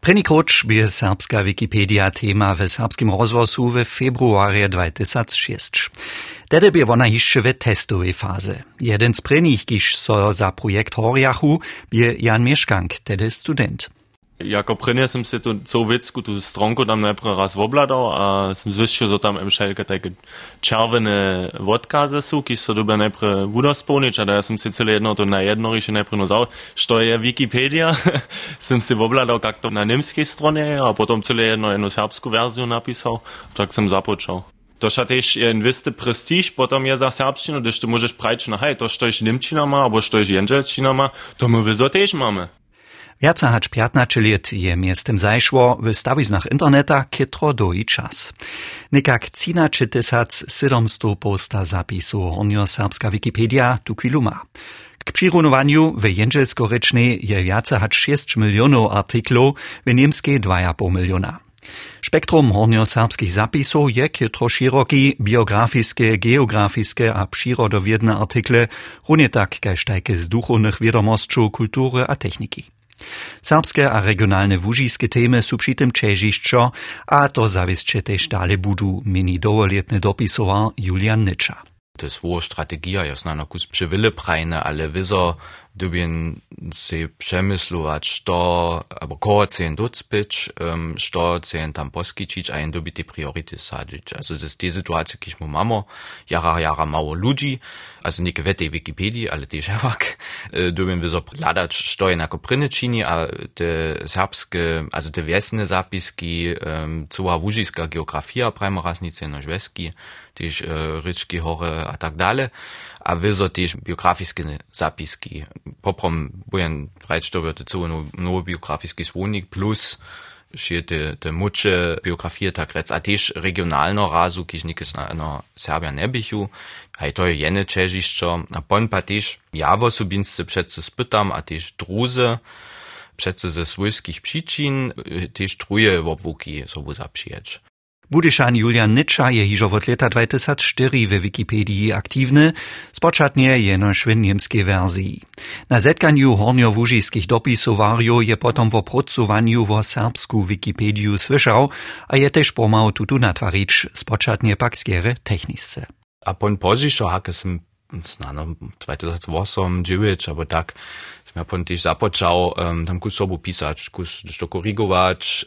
Prvnikroč by serbska Wikipedia tema w serbskim rozwosu w februarie 2006. Tedy by ona jeszcze w testowej faze. Jeden z prvních, kiż so za projekt horiachu, by Jan Mieszkank, tedy student. Jako prvne som si tu vecku, tú stronku tam najprv raz obladal a som zistil, že tam im šelke také červené odkazy sú, keď sa dobe najprv vudosplniť a da ja si celé jedno to na jedno riešenie najprv nazval, što je Wikipedia, som si obladal, jak to na nemskej strone je a potom celé jedno jednu serbskú verziu napísal, tak som započal. To je też ein wisty prestiž, potom je za serbštinu, když ty môžeš prajč na hej, to što je Nemčina má, alebo što je Jenželčina má, to my vyzo tež máme. Wiaca hać piatna czyliet je miestem zajszło wystawić nach interneta, kietro doi czas. Nekak cina czy tysac posta zapisu onio serbska Wikipedia tu kwiluma. K přirunovanju v jenželsko-rečnej je viaca hač 6 miliónov artiklo, v nemskej 2,5 milióna. Spektrum hornioserbskich zapisov je kietro široki, biografické, geografické a přírodoviedne artikle, runie tak kaž tajke z a techniki. Serbske a regionalne wužijske teme su przy tym čežišćo, a to zavisće tež dale budu, mini dovoljetne dopisoval Julian Nitscha. To jest strategia, jasna na kus przewille prajne, ale wieso dubien si przemyslować, to, albo koło chcę docpić, um, što chcę tam poskičić, a jen dobi te priority sadzić. Also, to jest te sytuacje, kiż mu mamo, jara, jara mało ludzi, also nie w tej Wikipedii, ale też ewak, dubien wieso ladać, što je nako prynečini, a te serbskie, also te wiesne zapiski, um, cała wužiska geografia, prajmo raznice, no żweski, też uh, ryczki, hory, a tak dalej, a wieso też biografiskie zapiski, poprom bujen reitstover te zu no, no biografiski słonik plus še te, te muče tak rec, a tež regionalno razu, kiž nikis na, na Serbia ne bichu, a to je jene čežiščo, a pon pa tež javo subince přece spytam, a tež druze, přece ze svojských příčin, tež truje v obvuki sobu zapřijeć. Budyszan Julian Nitscha je hižo od leta 2004 w Wikipedii aktywny, spoczatnie jenoż w niemskiej wersji. Na zetkanju hornio-wużijskich dopisowarju je potom w opracowaniu w serbsku Wikipediu słyszał, a je też pomał tutu natwarić, spoczatnie pak skiere technisce. A pon pożiszo hake sem znano 2008, 9, aber tak, sem ja pon też započał um, tam kus sobu pisać, kus to korigować,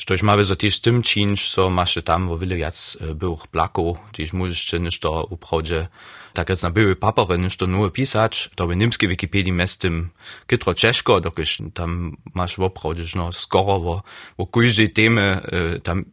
Štož ma so tiež tým činč, so máš tam vo veľa viac bych plakov, tiež môžeš než to upravde tak jak na były papery, niż to nur pisać, to w niemskiej Wikipedii mestem kitro czeszko, dokiż tam masz w oprawdzie, no, skoro wo, wo każdej temy tam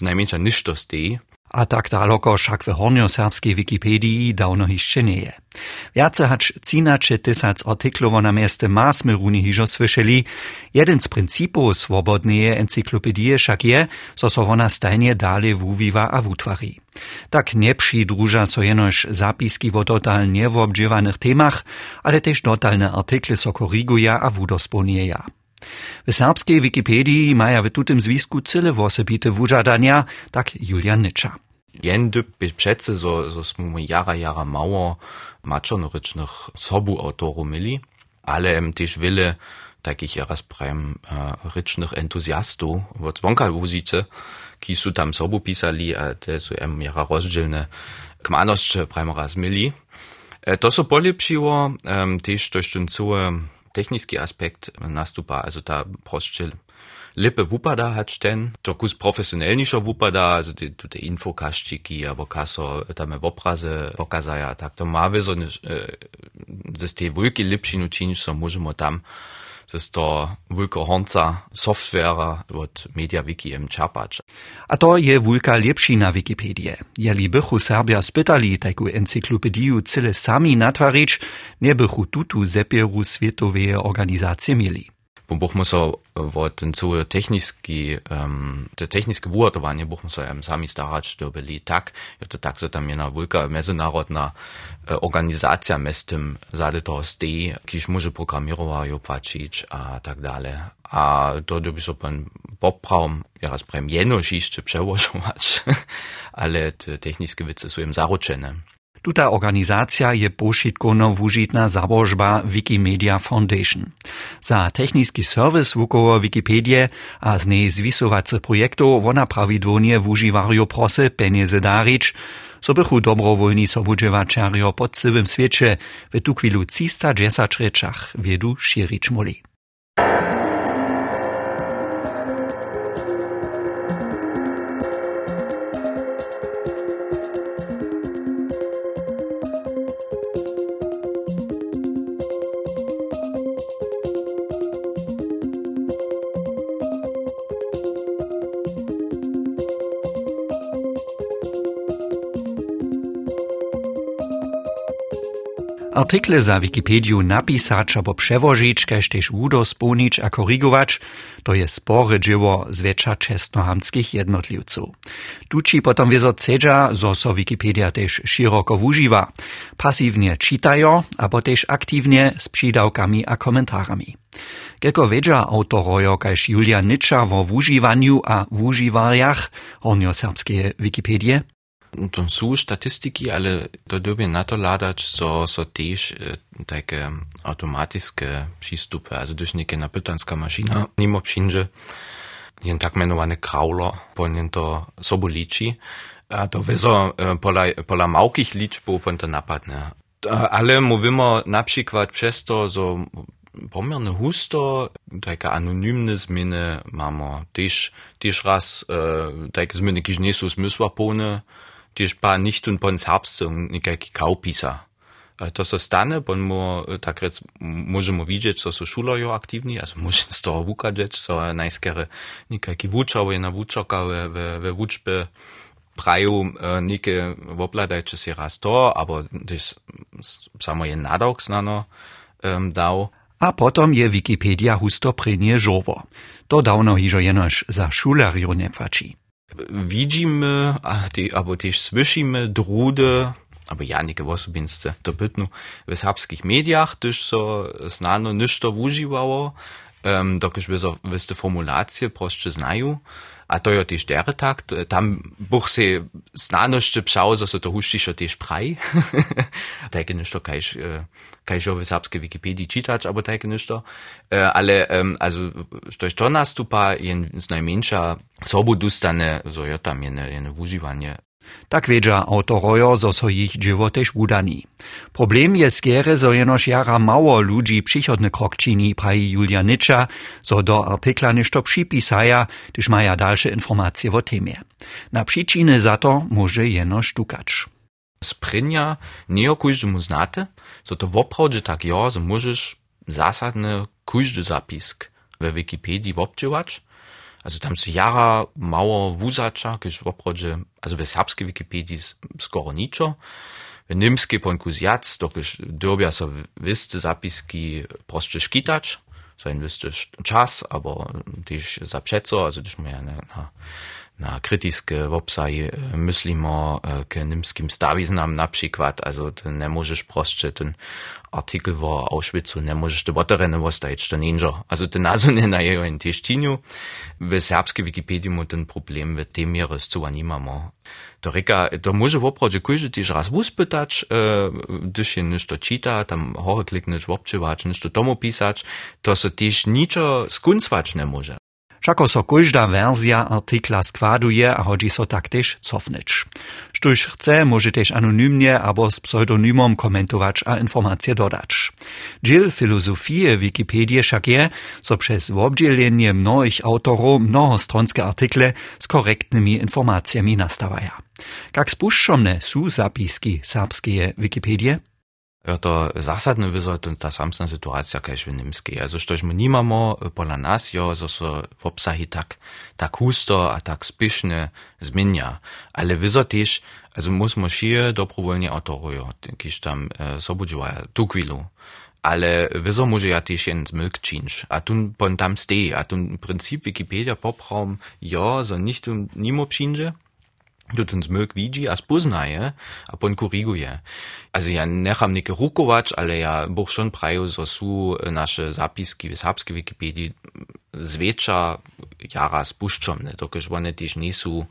najmniejsza niż to stoi. A tak daleko však v hornjo-serbskej Wikipedii dawno jeszcze nie je. Viace hač cinače tysac artiklov na mieste má sme runi hižo slyšeli. Jeden z principov swobodnej encyklopedie však je, so ona stajnie dalej wuwiwa a wutwari. Tak nie przydruża so jenoż zapiski o total niewobdziewanych temach, ale też totalne artykle so koriguja a wudosponieja. W serbskiej Wikipedii maja w tutym zwisku cyle wosebite wużadania, tak Julian Nitscha. Jendy by přece, so, so smo jara, jara mało maczonrycznych sobu autorów mieli, ale em też wiele takich jaraz prem uh, rycznych entuzjastów od zwonka wuzice, ki su tam sobu pisali, a te su em jara rozdzielne kmanosće prem raz mieli. E, to so polepšiło, um, też durch ten całe technický aspekt nastupa, also ta proste lipe wupada hat ten, to kus profesjonelniejszo wupada, also te, te infokaščiki, abo kaso tam w obraze pokazaja, tak to ma so ne, e, z te wulki lipšinu činiš, so možemo tam jest to wulka honca software od MediaWiki im czapacz. A to je wulka lepší na Wikipedie. Jeli bychu Serbia spytali taką encyklopediju cyle sami natwarić, nie bychu tutu zepieru światowe organizacje mieli. Bo buchmo so wo ten cały techniski, um, te techniske wuotowanie buchmo so um, sami starać, to byli tak, ja to tak, so tam jedna wielka międzynarodna uh, organizacja z tym zady toho stej, kiż może programirowają płacić a tak dalej. A to by so pan popraum, ja raz prem jeno šišće przełożować, ale te techniske wice są im zaručene. Tuta organizacja je pošitkovno wužitna zabožba Wikimedia Foundation. Za techniski serwis wukoło Wikipedie a z nej zwisowacych projektów ona prawidłownie wuživario prosy peniaze darić, so bychu dobrowolni sobudźewačarjo po całym świecie w tu chwilu 310 rečach wiedu širić moli. Artikle za Wikipediu napisać albo przewożyć, kaž też udo spłonić a korygować, to jest spory dzieło zwecza czesnohamskich jednotliwców. Tuci potom wiezo cedza, zo so Wikipedia też szeroko używa. Pasywnie czytają, albo też aktywnie z przydałkami a komentarami. Kieko wiedza autorojo kaž Julia Nitscha wo używaniu a używariach hornio-serbskie Wikipedie, to sú štatistiky, ale to dobie na to ladać, so, so tiež e, také automatické přístupy. Also když nejaká napytanská mašina nimo přinže, jen tak menované crawler, poň to sobu líči, a to wezo e, pola, pola małkich liczbów pon to napadne. Ale mówimy na przykład przez to, że pomierne husto, takie anonimne zmiany mamy też, też raz e, takie zmiany, które nie są zmysłapone, tiež pa nichtun pon srpstvom nekaj kaupisa. To so stane, pon mu eh, takrat možemo vidjeti, so so šulojo aktivni, also možem z toho vukadžeć, so najskere nekaj vučave, navučoka v, v, v vučbe praju eh, neke vopladaj, če si raz to, abo tež samo je nadavk znano um, dal. A potom je Wikipedia husto prenje žovo. To davno hižo jenož za šularjo ne fači. Widzimy, ty, albo też słyszymy drude, aber ja nie gewossobinste, to bytnu w serbskich mediach, też so znano ništo używało, um, so wyste formulacje proste znają, a to je też der tak, tam buch se znanošće pšao, so to huštišo też praj, takie ništo kajž, kajž w serbskiej Wikipedii czytać, aber takie ništo, ale um, also, što to nastupa, jen z najmniejsza sobu dostane, so je tam jene, jene używanie tak wiedza autorojo, zo so ich dzieło też. Problem je skiery, zo jenoż jara mało ludzi przychodny krok czyni, praji Julia Nitscha, zo do artykla ništo przypisaja, gdyż maja dalsze informacje o temie. Na przyczyny za to może jeno sztukać. Sprinja nie o każdemu znate, zo to woprawdzie tak ja, że możesz zasadny każdy zapisk w Wikipedii wopczywać, Also tam su jara mało wuzacza, kiż w oprodzie, also w serbskiej Wikipedii skoro niczo. W niemskiej ponkus jac, to kiż dorbia so wiste zapiski proste szkitać, so ein wiste czas, aber też zaprzeczo, also też moja na, na na kritiske website myslimo k nimskim stawiznam na przykład, also ty nie możesz proste ten artikel w Auschwitzu, nie możesz te boterene wostać, to ninja. Also ten nazo nie na jego intestiniu. W serbskiej Wikipedii mu ten problem w tym jest co animamo. To reka, to może w oprodzie każdy też raz uspytać, e, gdyż się ništo czyta, tam hore kliknąć, wopczywać, ništo tomu pisać, to se też niczo skuncwać nie może. Všako so každá verzja artikla składuje a hodzi so taktež cofnič. Štuž chce, może też anonymnie albo z pseudonymom komentować a informacje dodać. Dziel filozofie Wikipedii však je, so przez obdzielenie mnohých autorów mnohostronske artikle z korektnymi informacjami nastawaja. Jak spuszczone są zapiski serbskie? To to ta samsna sytuacja kaž w niemskiej. Also štož my nimamo pola nas, jo, so so w obsahi tak, tak husto a tak spišne zmienia. Ale wyzo też, also musimo šije dobrovoljnie autorujo, kiž tam e, sobudživaja tu kvilu. ale wieso może ja też jen zmylk czynć, a tun pon tam a tun Prinzip Wikipedia popraum, ja, so nicht tun nimo przyjdzie, ten zmyk widzi, a spoznaje, a pon koriguje. Also ja necham neke rukować, ale ja buch schon praju, su nasze zapiski w serbskiej Wikipedii zwiecza jara spuszczom, ne, dokeż one też nie su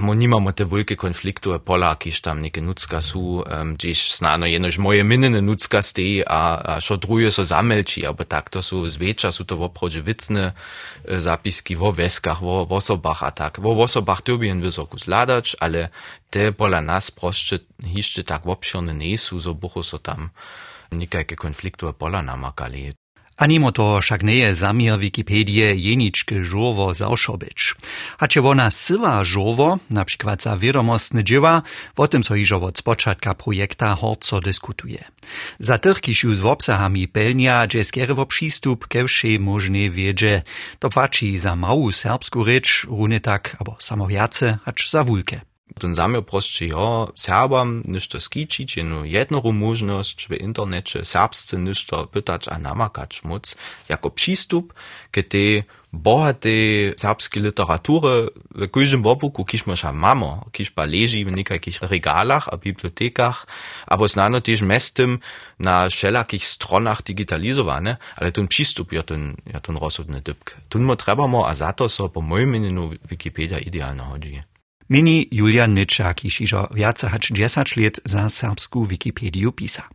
Mo nimamo te velike konflikte, pola, ki tam neke nucka su, um, gdzieś znano jenož moje minene nucka stej, a, a šo druje so zamelči, aber tak to su zveča, su to voprođe vicne zapiski vo veskach, vo osobach a tak. Vo osobach tobien vysoku zladač, ale te pola nas prošće hišće tak vopšone ne su, so bucho so tam konflikte pola namakali. Animo to však nie je zamier Wikipedie jeničke žovo zaušobič. Hače wona sywa žovo, na przykład za wiadomostne dzieła, o tym so iżo od spočatka projekta horco dyskutuje. Za tych, kiż już z obsahami pelnia, dże skierowo przystup ke všej możnej wiedzie, to płaci za mału serbsku rycz, runy tak, hacz za wulkę. Ten prošće, jo, Serbam ništo skičić, jednu jednoru možnost w internecie serbsce ništo pytać a namakać moc, jako przystup k tej bohatej serbskiej literatury w każdym wobuku, kiż może mamo, kiż pa leży w niekakich regalach a bibliotekach, albo znano też mestem na wszelakich stronach digitalizowane, ale ten przystup ja ten, ja ten rozsudny dybk. Tun mo trebamo, a za to so po moim imieniu Wikipedia idealno chodzi. Mini Julian Nitschak, iż iżo wiace hacz 10 lat za serbsku pisa.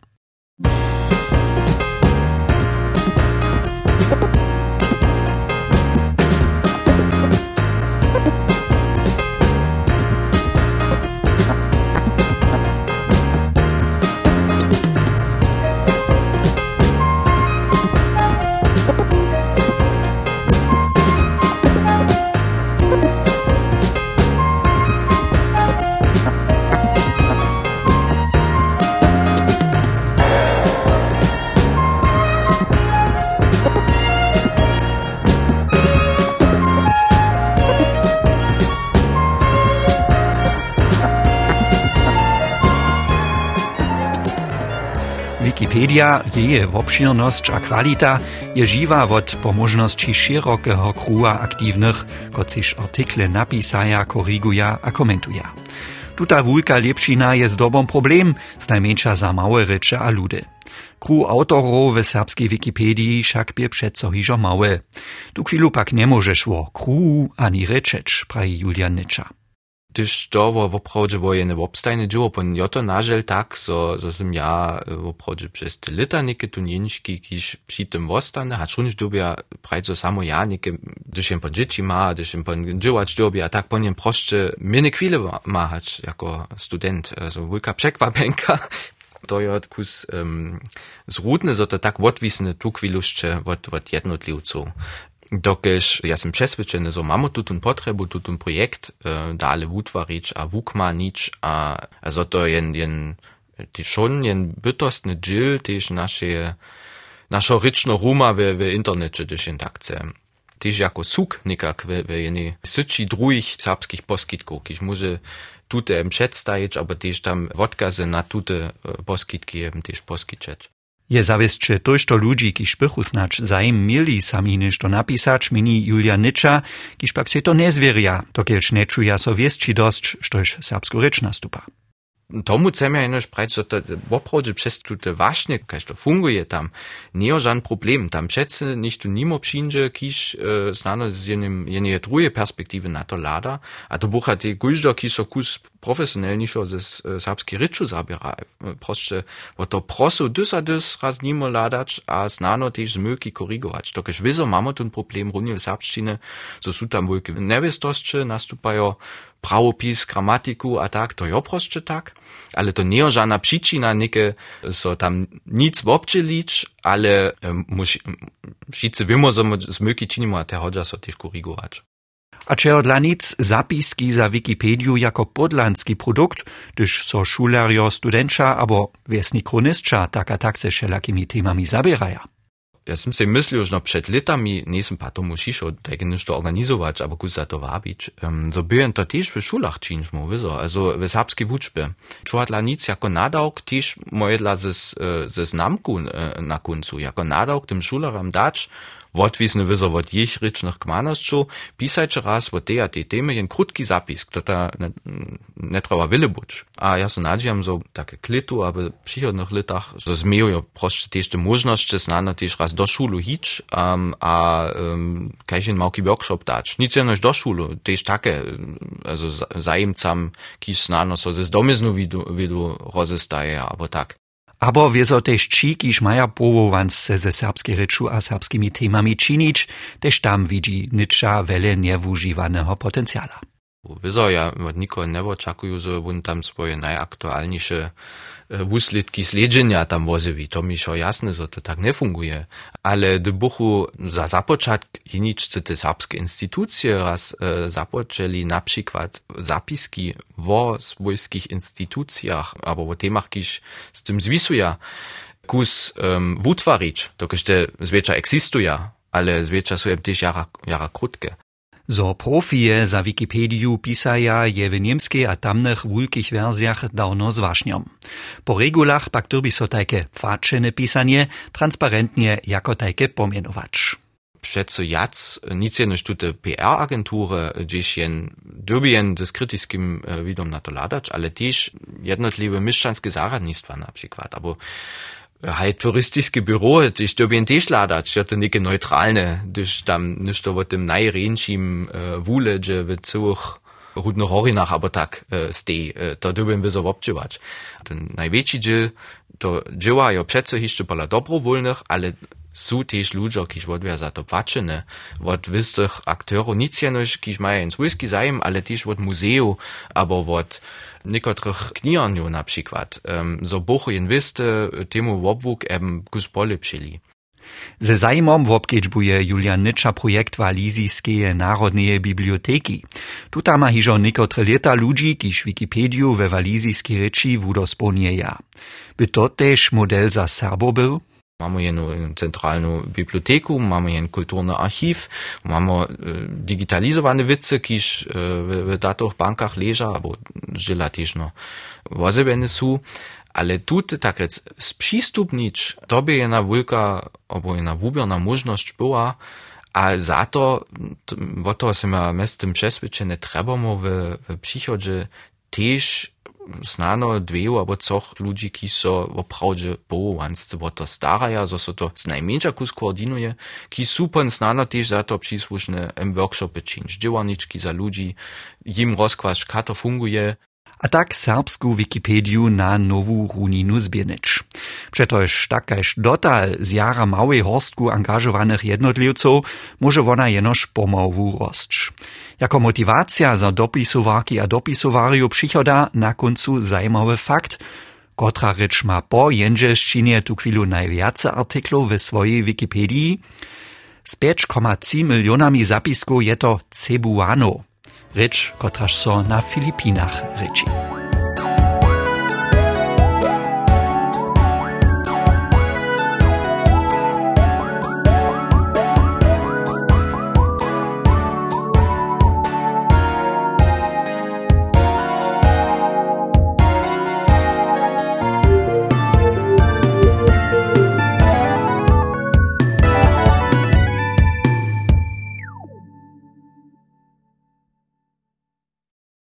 Wikipedia, jeje obširnosť a kvalita je živa od pomožnosti širokého kruha aktívnych, kociž artikle napisaja, koriguja a komentuja. Tuta wulka lepšina je zdobom problem, znajmenša za małe reče a. Kru autorov w serbskiej Wikipedii však bie hižo małe. Tu chwilu pak nie możesz wo kru ani rečeć, praji Julian Nitscha. Tyž to wo woprawdźe wo jene wobstajne dzieło, pon joto nażel tak, so, so som ja woprawdźe przez te lita neke tu nieniczki, kiż przy tym wostane, a czunisz dobia prajco samo ja neke, gdyż jem pon dzieci ma, gdyż jem pon dziełać dobia, a tak pon jem proszcze miene chwile ma hać jako student, also wulka przekwapenka, to je kus um, zrudne, so to tak odwisne tu chwiluszcze od, od jednotlivców. Dokež ja sam přesvedčen, so mamo tutun potrebu, tutun projekt, uh, dale wutvarič a wukma nič, a also to jen, jen, ti schon jen bytostny dżil, też nasze, nasza ryczno ruma w, w internecie, też jen tak chcę. Też jako suk nikak w, w jeni syci drugich serbskich poskitków, kiż może tute przedstawić, aber też tam wodkazy na tute poskitki eben też poskiczeć. Je zawiesće tojšto ludzi, kiž pychu snacz zaim mieli sami nešto napisać, mini Julia Nitscha, kiž pak se to nezvierja, dokielž nečuja so wiesči dosť, štož serbsku reč nastupa. Tomu chcem ja ino sprać, że to woprawdzie przez te właśnie, każ to funguje tam, nie żaden problem. Tam przece nicht tu nimo przyjdzie, kiż e, znano z jednym, jednej drugiej perspektywy na to lada, a to bucha te guźdo, kiż so kus profesjonalniejszo ze e, serbskiej ryczu zabiera. Proste, bo to prosu dys a dys raz nimo ladać, a znano też zmyki korygować. To każ wizo mamy ten problem runie w serbszczynie, so su tam wulke newiestosće nastupają, prawopis, gramatiku a tak, to proste tak, ale to nie żadna przyczyna, nike so tam nic wobczylić, ale um, musi, wszyscy wiemy, że zmyki czynimy, a te chodza so też korygować. A če dla nic zapiski za Wikipediu jako podlanski produkt, gdyż so šulerjo, studenča abo wiesni kronistča tak a tak se všelakimi temami zabieraja. Ja sam si mislil, že no pred letami nisem pa tomu šišel, da je nešto organizovať, alebo kus za to vábiť. Um, so byłem to tiež v šulách činžmo, vizo, also v serbskiej wuczbie. Čuhatla nic jako nadawk tiež mojedla ze, ze znamku na koncu, jako nadawk tym szularam dać, odvisno vezo od jih rečnih kmanosču, pisajče raz od teja te teme je krutki zapis, kdo ta ne, ne treba vele buč. A jaz se nadžijam za take klitu, a v prihodnih letah zmejo prošte tešte možnosti, znano tež raz do šulu hič, um, a um, kaj še en malki workshop dač. Nic je noč do šulu, tež take, also zajemcam, ki znano so ze zdomeznu vidu, vidu rozestaje, abo tak. Abo wieso tež či, kiž maja połowance ze serbskiej ryczu a serbskimi temami činić, tež tam widzi nicza wele niewużywanego potencjala. Wieso ja od nikogo nie oczekuję, że on tam swoje najaktualniejsze wuslitki sledzenia tam wozewi. To mi šo jasne, że to tak nie funguje. Ale do buchu za započatk jeničce te serbskie instytucje raz e, zapoczęli na zapiski o swojskich instytucjach, albo o temach, kiż z tym zwisuje, kus um, wutwarić, to kiedy zwiecza eksistuje, ale zwiecza są też jara, jara krótkie. Zo profije za Wikipediju pisaja je w niemskiej a wersjach dawno zwaśniom. Po regulach pak turbi so tajke płaczene pisanie transparentnie jako tajke pomienować. Przeco jac, nic jenoś tute PR-agentury, gdzieś jen dybien des krytyskim e, widom na to ladać, ale też jednotliwe mieszczanskie zaradnictwa na przykład, aber halt touristiske Büro, ich glaube in też ladać, ja to neke neutralne, gdyż tam nicht to w tym najręczim uh, wule, że w cuch rudno horinach, aber tak uh, stej, uh, to dubiem wyzo obczywać. Ten największy dziel to dzieła jo przeco jeszcze pola dobrowolnych, ale sú tiež ľudia, kiž odvia za to plačené, od vystých aktérov, nic jenož, kiž majú svojský zájem, ale tiež od muzeu, abo od niektorých kniharňov napríklad. Um, so bochu jen viste, temu obvuk eben kus polepšili. Ze zajmom wobkedźbuje Julian Nitscha projekt Walizijskeje Narodneje Biblioteki. Tuta ma hižo niekotre leta ludzi, kiż Wikipediu we walizijskiej reči wudosponieja. By to też model za Serbo był? Imamo jednu centralnu biblioteku, um imamo jedno kulturno arhiv, imamo e, äh, digitalizovane vice, ki jih äh, e, v, v datov bankah leža, abo žila težno vozebene su, ale tudi takrat spšistupnič, to bi ena velika, abo ena vubljena možnost bila, a zato, v to sem ja mestem česviče, ne trebamo v, v prihodže tež znano dveju abo coch ludzi, ki so opravdže połovanstwo, bo to staraja, zo so to z najmniejsza kus koordinuje, ki su pon znano też za to em workshopy czynć, działaniczki za ludzi, jim rozkłasz, to funguje, a tak serbsku Wikipediu na nowu runinu zbienić. Przetoż takaż dotal z jara małej horstku angażowanych jednotlivców może ona jenoż pomału rosć. Jako motivacja za dopisowarki a dopisowariu przychoda na końcu zajmowy fakt, kotra rycz ma po jędrzeszczynie tu chwilu najwiace artyklów w swojej Wikipedii, z 5,3 milionami zapisków je to cebuano – rycz, kotraż so na Filipinach ryczy.